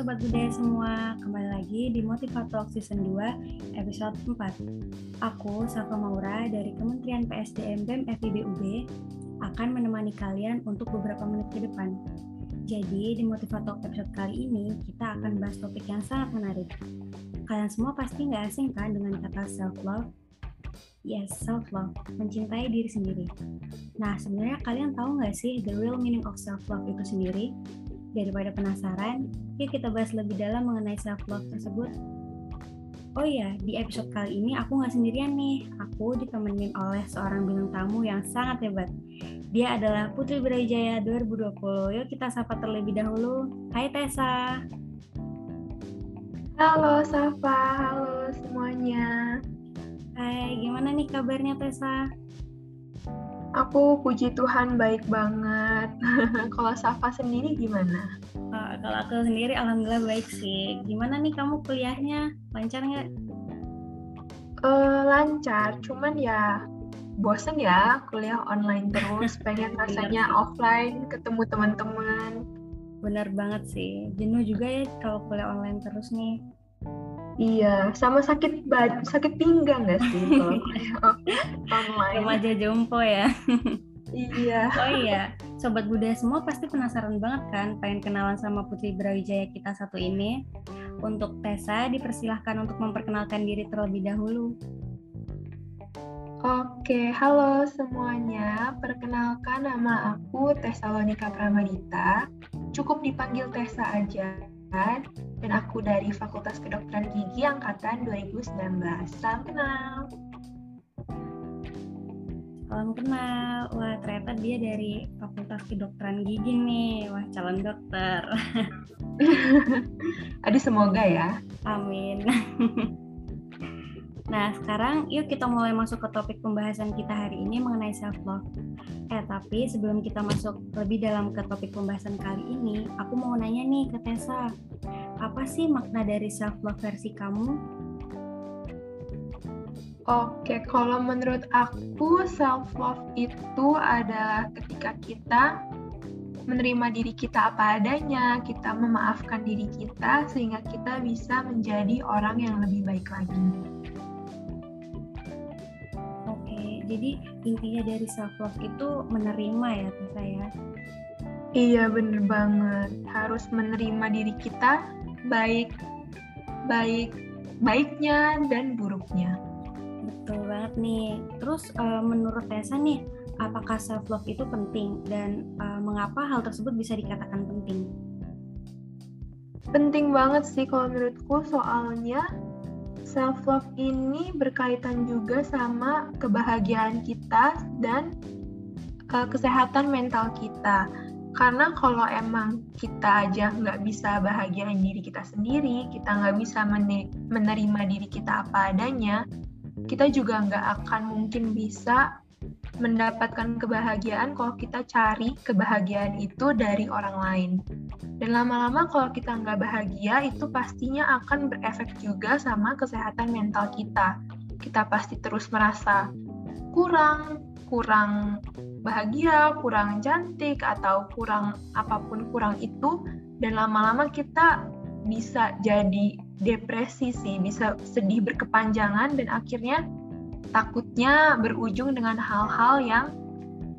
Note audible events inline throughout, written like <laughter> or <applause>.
Sobat Budaya semua, kembali lagi di Motivator Season 2, episode 4. Aku, Safa Maura, dari Kementerian PSDM BEM FIBUB, akan menemani kalian untuk beberapa menit ke depan. Jadi, di Motivator episode kali ini, kita akan bahas topik yang sangat menarik. Kalian semua pasti nggak asing kan dengan kata self-love? Yes, self-love, mencintai diri sendiri. Nah, sebenarnya kalian tahu nggak sih the real meaning of self-love itu sendiri? Daripada penasaran, yuk kita bahas lebih dalam mengenai self-love tersebut. Oh iya, di episode kali ini aku nggak sendirian nih. Aku ditemenin oleh seorang bintang tamu yang sangat hebat. Dia adalah Putri Brawijaya 2020. Yuk kita sapa terlebih dahulu. Hai Tessa. Halo Safa, halo semuanya. Hai, gimana nih kabarnya Tessa? Aku puji Tuhan baik banget. <laughs> kalau Safa sendiri gimana? Uh, kalau aku sendiri alhamdulillah baik sih. Gimana nih kamu kuliahnya? Lancar nggak? Uh, lancar, cuman ya bosen ya kuliah online terus. <laughs> Pengen rasanya offline ketemu teman-teman. Bener banget sih. Jenuh juga ya kalau kuliah online terus nih. Iya, sama sakit bad sakit pinggang gak sih <laughs> kalau online? Remaja jompo ya. iya. Oh iya, sobat budaya semua pasti penasaran banget kan pengen kenalan sama Putri Brawijaya kita satu ini. Untuk Tessa dipersilahkan untuk memperkenalkan diri terlebih dahulu. Oke, halo semuanya. Perkenalkan nama aku Tessa Lonika Pramadita. Cukup dipanggil Tessa aja dan aku dari Fakultas Kedokteran Gigi angkatan 2019. Salam kenal. Salam kenal. Wah, ternyata dia dari Fakultas Kedokteran Gigi nih. Wah, calon dokter. <laughs> Aduh, semoga ya. Amin. <laughs> Nah, sekarang yuk kita mulai masuk ke topik pembahasan kita hari ini mengenai self love. Eh, tapi sebelum kita masuk lebih dalam ke topik pembahasan kali ini, aku mau nanya nih ke Tessa. Apa sih makna dari self love versi kamu? Oke, kalau menurut aku self love itu adalah ketika kita menerima diri kita apa adanya, kita memaafkan diri kita sehingga kita bisa menjadi orang yang lebih baik lagi. Jadi intinya dari self love itu menerima ya Tessa ya? Iya bener banget. Harus menerima diri kita baik baik baiknya dan buruknya. Betul banget nih. Terus uh, menurut Tessa nih apakah self love itu penting? Dan uh, mengapa hal tersebut bisa dikatakan penting? Penting banget sih kalau menurutku. Soalnya self love ini berkaitan juga sama kebahagiaan kita dan uh, kesehatan mental kita. Karena kalau emang kita aja nggak bisa bahagiain diri kita sendiri, kita nggak bisa menerima diri kita apa adanya, kita juga nggak akan mungkin bisa mendapatkan kebahagiaan kalau kita cari kebahagiaan itu dari orang lain. Dan lama-lama kalau kita nggak bahagia, itu pastinya akan berefek juga sama kesehatan mental kita. Kita pasti terus merasa kurang, kurang bahagia, kurang cantik, atau kurang apa pun kurang itu. Dan lama-lama kita bisa jadi depresi sih, bisa sedih berkepanjangan dan akhirnya takutnya berujung dengan hal-hal yang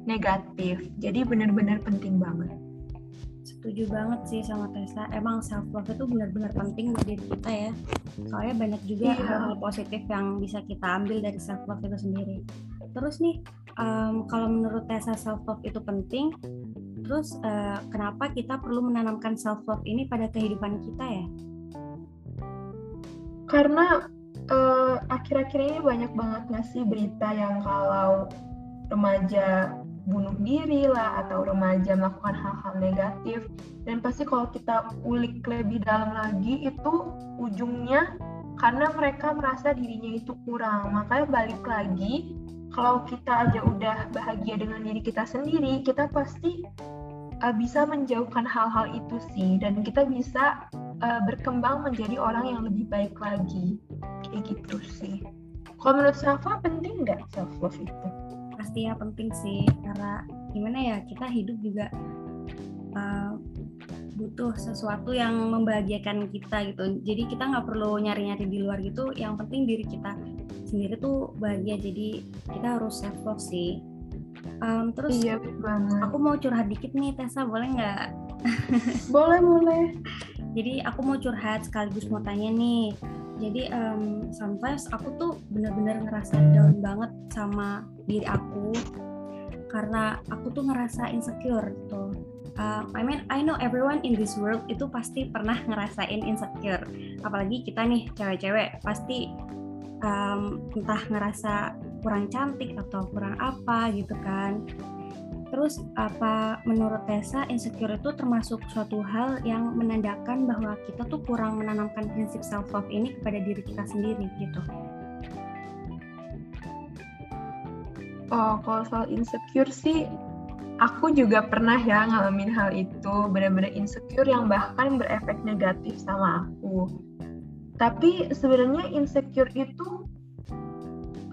negatif. Jadi benar-benar penting banget. Setuju banget sih sama Tessa. Emang self love itu benar-benar penting buat diri kita ya. Soalnya banyak juga hal iya. hal-hal positif yang bisa kita ambil dari self love itu sendiri. Terus nih, um, kalau menurut Tessa self love itu penting, terus uh, kenapa kita perlu menanamkan self love ini pada kehidupan kita ya? Karena uh, akhir-akhir ini banyak banget nggak sih berita yang kalau remaja bunuh diri lah atau remaja melakukan hal-hal negatif. Dan pasti kalau kita ulik lebih dalam lagi itu ujungnya karena mereka merasa dirinya itu kurang. Makanya balik lagi kalau kita aja udah bahagia dengan diri kita sendiri kita pasti uh, bisa menjauhkan hal-hal itu sih. Dan kita bisa uh, berkembang menjadi orang yang lebih baik lagi. Kayak gitu sih. Kalau menurut Safa penting nggak self love itu pastinya penting sih karena gimana ya kita hidup juga uh, butuh sesuatu yang membahagiakan kita gitu. Jadi kita nggak perlu nyari-nyari di luar gitu yang penting diri kita sendiri tuh bahagia. Jadi kita harus self love sih. Um, terus iya banget. aku mau curhat dikit nih Tessa boleh nggak? Boleh boleh. <laughs> Jadi aku mau curhat sekaligus mau tanya nih jadi um, sometimes aku tuh bener-bener ngerasa down banget sama diri aku. Karena aku tuh ngerasa insecure tuh uh, I mean I know everyone in this world itu pasti pernah ngerasain insecure. Apalagi kita nih cewek-cewek pasti um, entah ngerasa kurang cantik atau kurang apa gitu kan Terus apa menurut Tessa insecure itu termasuk suatu hal yang menandakan bahwa kita tuh kurang menanamkan prinsip self love ini kepada diri kita sendiri gitu. Oh, kalau soal insecure sih aku juga pernah ya ngalamin hal itu, benar-benar insecure yang bahkan berefek negatif sama aku. Tapi sebenarnya insecure itu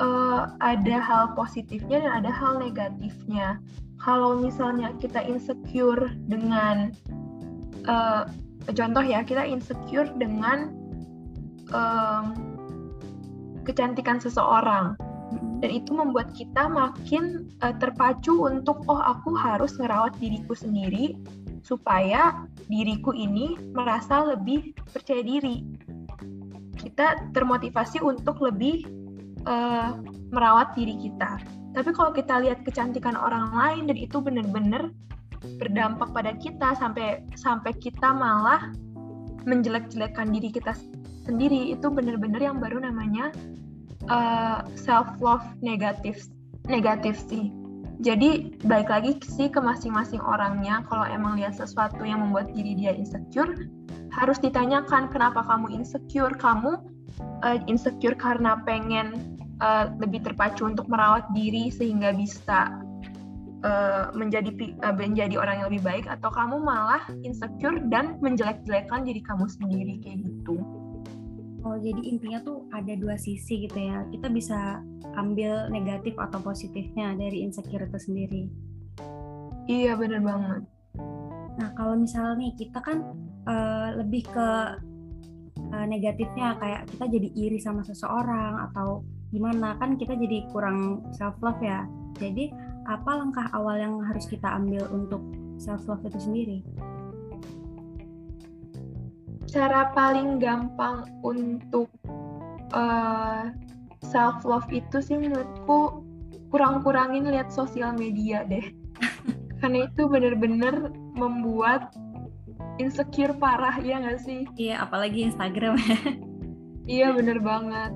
uh, ada hal positifnya dan ada hal negatifnya kalau misalnya kita insecure dengan uh, contoh ya kita insecure dengan um, kecantikan seseorang. Dan itu membuat kita makin uh, terpacu untuk oh aku harus ngerawat diriku sendiri supaya diriku ini merasa lebih percaya diri. Kita termotivasi untuk lebih uh, merawat diri kita tapi kalau kita lihat kecantikan orang lain dan itu benar-benar berdampak pada kita sampai sampai kita malah menjelek-jelekkan diri kita sendiri itu benar-benar yang baru namanya uh, eh, self love negatif negatif sih. Jadi baik lagi sih ke masing-masing orangnya kalau emang lihat sesuatu yang membuat diri dia insecure harus ditanyakan kenapa kamu insecure kamu uh, insecure karena pengen uh, lebih terpacu untuk merawat diri sehingga bisa uh, menjadi uh, menjadi orang yang lebih baik atau kamu malah insecure dan menjelek-jelekan diri kamu sendiri kayak gitu. Oh, jadi intinya tuh ada dua sisi gitu ya. Kita bisa ambil negatif atau positifnya dari insecure itu sendiri. Iya, bener banget. Nah, kalau misalnya nih kita kan uh, lebih ke uh, negatifnya kayak kita jadi iri sama seseorang atau gimana? Kan kita jadi kurang self love ya. Jadi apa langkah awal yang harus kita ambil untuk self love itu sendiri? Cara paling gampang untuk uh, eh, self love itu sih menurutku kurang-kurangin lihat sosial media deh. <laughs> Karena itu bener-bener membuat insecure parah ya nggak sih? Iya apalagi Instagram iya bener banget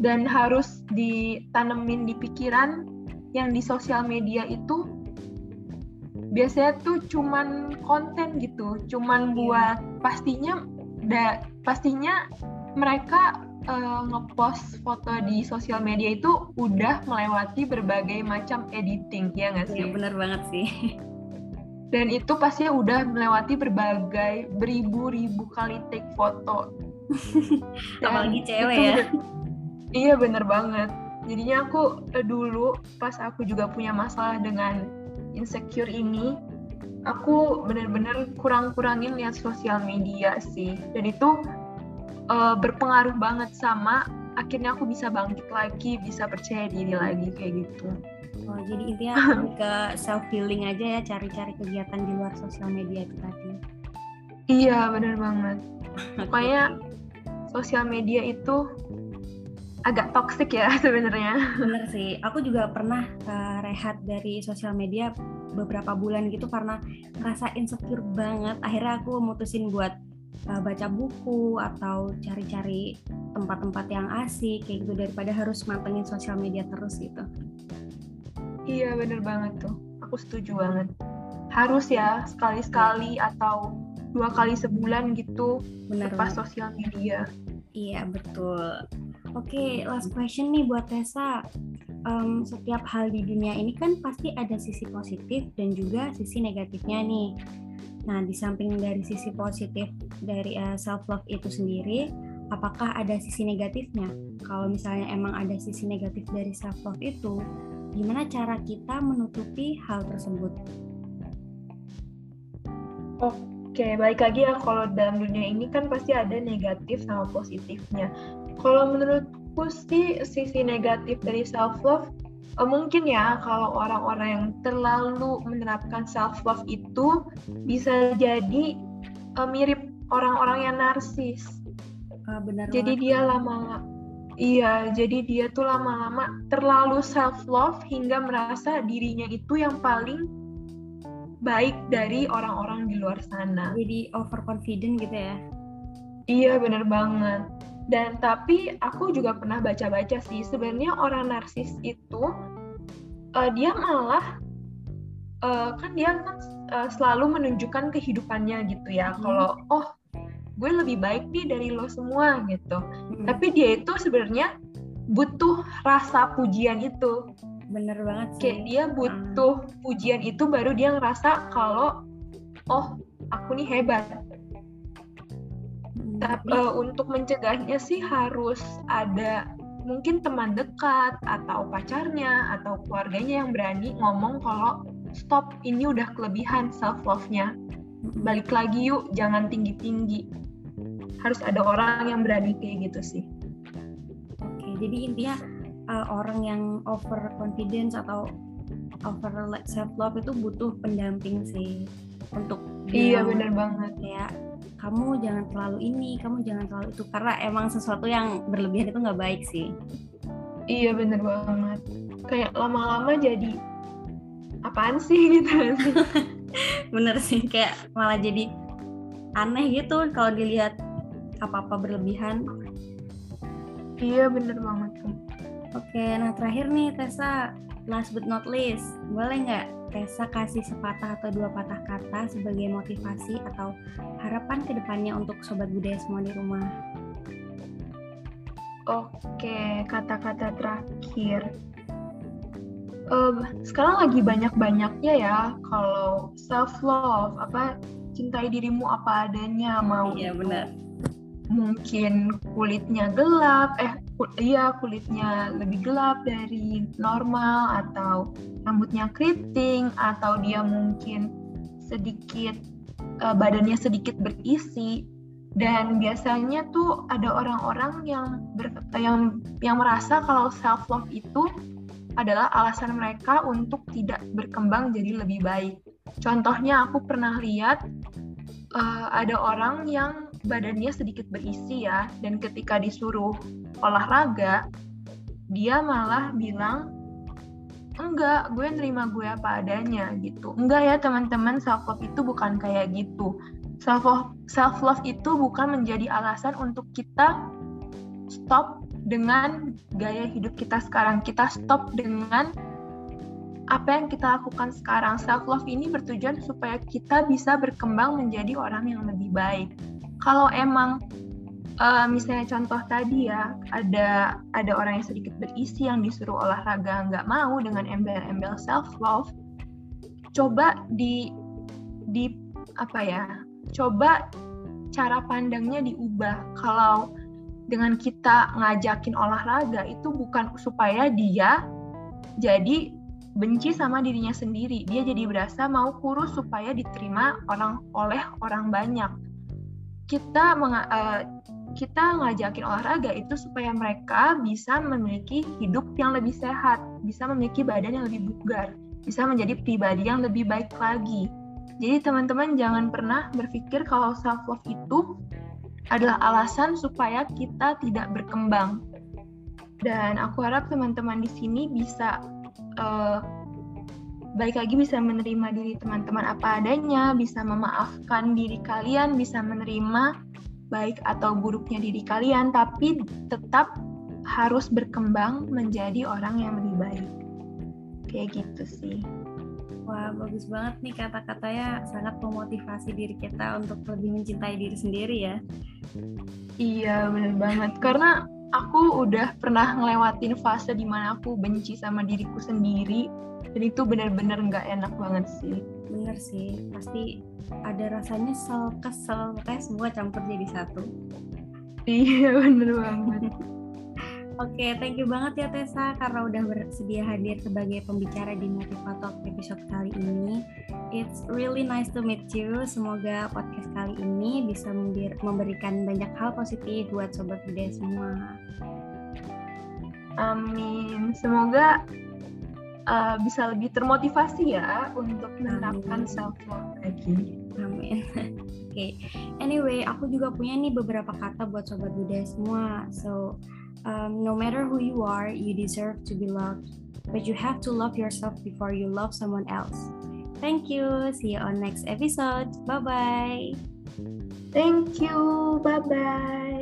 dan harus ditanemin di pikiran yang di sosial media itu biasanya tuh cuman konten gitu, cuman iya. buat pastinya da, pastinya mereka uh, ngepost foto di sosial media itu udah melewati berbagai macam editing ya nggak sih? Iya benar banget sih. Dan itu pasti udah melewati berbagai beribu-ribu kali take foto. <laughs> Apalagi cewek ya. Iya bener banget. Jadinya aku eh, dulu pas aku juga punya masalah dengan insecure ini, aku bener-bener kurang-kurangin lihat sosial media sih. Dan itu uh, berpengaruh banget sama akhirnya aku bisa bangkit lagi, bisa percaya diri lagi kayak gitu. Oh, jadi intinya <laughs> ke self healing aja ya, cari-cari kegiatan di luar sosial media itu tadi. Iya, bener banget. <laughs> Pokoknya sosial media itu agak toksik ya <laughs> sebenarnya. Bener sih, aku juga pernah uh, rehat dari sosial media beberapa bulan gitu karena ngerasa insecure banget. Akhirnya aku mutusin buat uh, baca buku atau cari-cari tempat-tempat yang asik kayak gitu daripada harus mantengin sosial media terus gitu. Iya bener banget tuh, aku setuju banget. Harus ya sekali-sekali atau dua kali sebulan gitu bener lepas sosial media. Iya betul. Oke, okay, last question nih buat Tessa. Um, setiap hal di dunia ini kan pasti ada sisi positif dan juga sisi negatifnya nih. Nah, di samping dari sisi positif dari uh, eh, self love itu sendiri, apakah ada sisi negatifnya? Kalau misalnya emang ada sisi negatif dari self love itu, gimana cara kita menutupi hal tersebut? Oke, Oke, baik lagi ya kalau dalam dunia ini kan pasti ada negatif sama positifnya. Kalau menurutku sih sisi negatif dari self love uh, mungkin ya kalau orang-orang yang terlalu menerapkan self love itu bisa jadi uh, mirip orang-orang yang narsis. Uh, benar. Jadi dia lama Iya, jadi dia tuh lama-lama terlalu self love hingga merasa dirinya itu yang paling baik dari orang-orang di luar sana. Jadi overconfident gitu ya? Iya, bener banget. Dan tapi aku juga pernah baca-baca sih, sebenarnya orang narsis itu uh, dia malah uh, kan dia kan uh, selalu menunjukkan kehidupannya gitu ya. Hmm. Kalau oh gue lebih baik nih dari lo semua gitu hmm. tapi dia itu sebenarnya butuh rasa pujian itu bener banget sih kayak dia butuh hmm. pujian itu baru dia ngerasa kalau oh aku nih hebat. Tapi uh, untuk mencegahnya sih harus ada mungkin teman dekat atau pacarnya atau keluarganya yang berani ngomong kalau stop ini udah kelebihan self love-nya balik lagi yuk jangan tinggi tinggi harus ada orang yang berani kayak gitu sih. Oke jadi intinya uh, orang yang over confidence atau over self love itu butuh pendamping sih untuk iya benar banget. ya kamu jangan terlalu ini kamu jangan terlalu itu. Karena emang sesuatu yang berlebihan itu nggak baik sih. Iya benar banget. Kayak lama-lama jadi apaan sih <laughs> gitu <laughs> bener sih kayak malah jadi aneh gitu kalau dilihat apa-apa berlebihan. Iya bener banget. Oke, nah terakhir nih Tessa, last but not least, boleh nggak Tessa kasih sepatah atau dua patah kata sebagai motivasi atau harapan ke depannya untuk sobat budaya semua di rumah? Oke, kata-kata terakhir. Uh, sekarang lagi banyak-banyaknya ya kalau self love apa cintai dirimu apa adanya mau iya benar mungkin kulitnya gelap, eh iya kulitnya lebih gelap dari normal atau rambutnya keriting atau dia mungkin sedikit uh, badannya sedikit berisi dan biasanya tuh ada orang-orang yang ber, yang yang merasa kalau self love itu adalah alasan mereka untuk tidak berkembang jadi lebih baik. Contohnya aku pernah lihat uh, ada orang yang badannya sedikit berisi ya. Dan ketika disuruh olahraga dia malah bilang enggak gue nerima gue apa adanya gitu. Enggak ya teman-teman self love itu bukan kayak gitu. Self love self love itu bukan menjadi alasan untuk kita stop dengan gaya hidup kita sekarang. Kita stop dengan apa yang kita lakukan sekarang. Self love ini bertujuan supaya kita bisa berkembang menjadi orang yang lebih baik kalau emang uh, misalnya contoh tadi ya ada ada orang yang sedikit berisi yang disuruh olahraga nggak mau dengan embel-embel self love coba di di apa ya coba cara pandangnya diubah. Kalau dengan kita ngajakin olahraga itu bukan supaya dia jadi benci sama dirinya sendiri. Dia jadi berasa mau kurus supaya diterima orang oleh orang banyak kita uh, kita ngajakin olahraga itu supaya mereka bisa memiliki hidup yang lebih sehat, bisa memiliki badan yang lebih bugar, bisa menjadi pribadi yang lebih baik lagi. Jadi teman-teman jangan pernah berpikir kalau self love itu adalah alasan supaya kita tidak berkembang. Dan aku harap teman-teman di sini bisa uh, baik lagi bisa menerima diri teman-teman apa adanya, bisa memaafkan diri kalian, bisa menerima baik atau buruknya diri kalian, tapi tetap harus berkembang menjadi orang yang lebih baik. Kayak gitu sih. Wah, bagus banget nih kata-katanya sangat memotivasi diri kita untuk lebih mencintai diri sendiri ya. Iya, bener banget. Karena aku udah pernah ngelewatin fase di mana aku benci sama diriku sendiri dan itu benar-benar nggak enak banget sih bener sih pasti ada rasanya nyesel kesel kayak semua campur jadi satu iya <laughs> bener banget Oke, okay, thank you banget ya Tessa karena udah bersedia hadir sebagai pembicara di Motivator episode kali ini. It's really nice to meet you. Semoga podcast kali ini bisa memberikan banyak hal positif buat sobat budaya semua. Amin. Semoga uh, bisa lebih termotivasi ya untuk menerapkan self love lagi. Amin. <laughs> Oke. okay. Anyway, aku juga punya nih beberapa kata buat sobat budaya semua. So, um, no matter who you are, you deserve to be loved. But you have to love yourself before you love someone else. Thank you. See you on next episode. Bye bye. Thank you. Bye bye.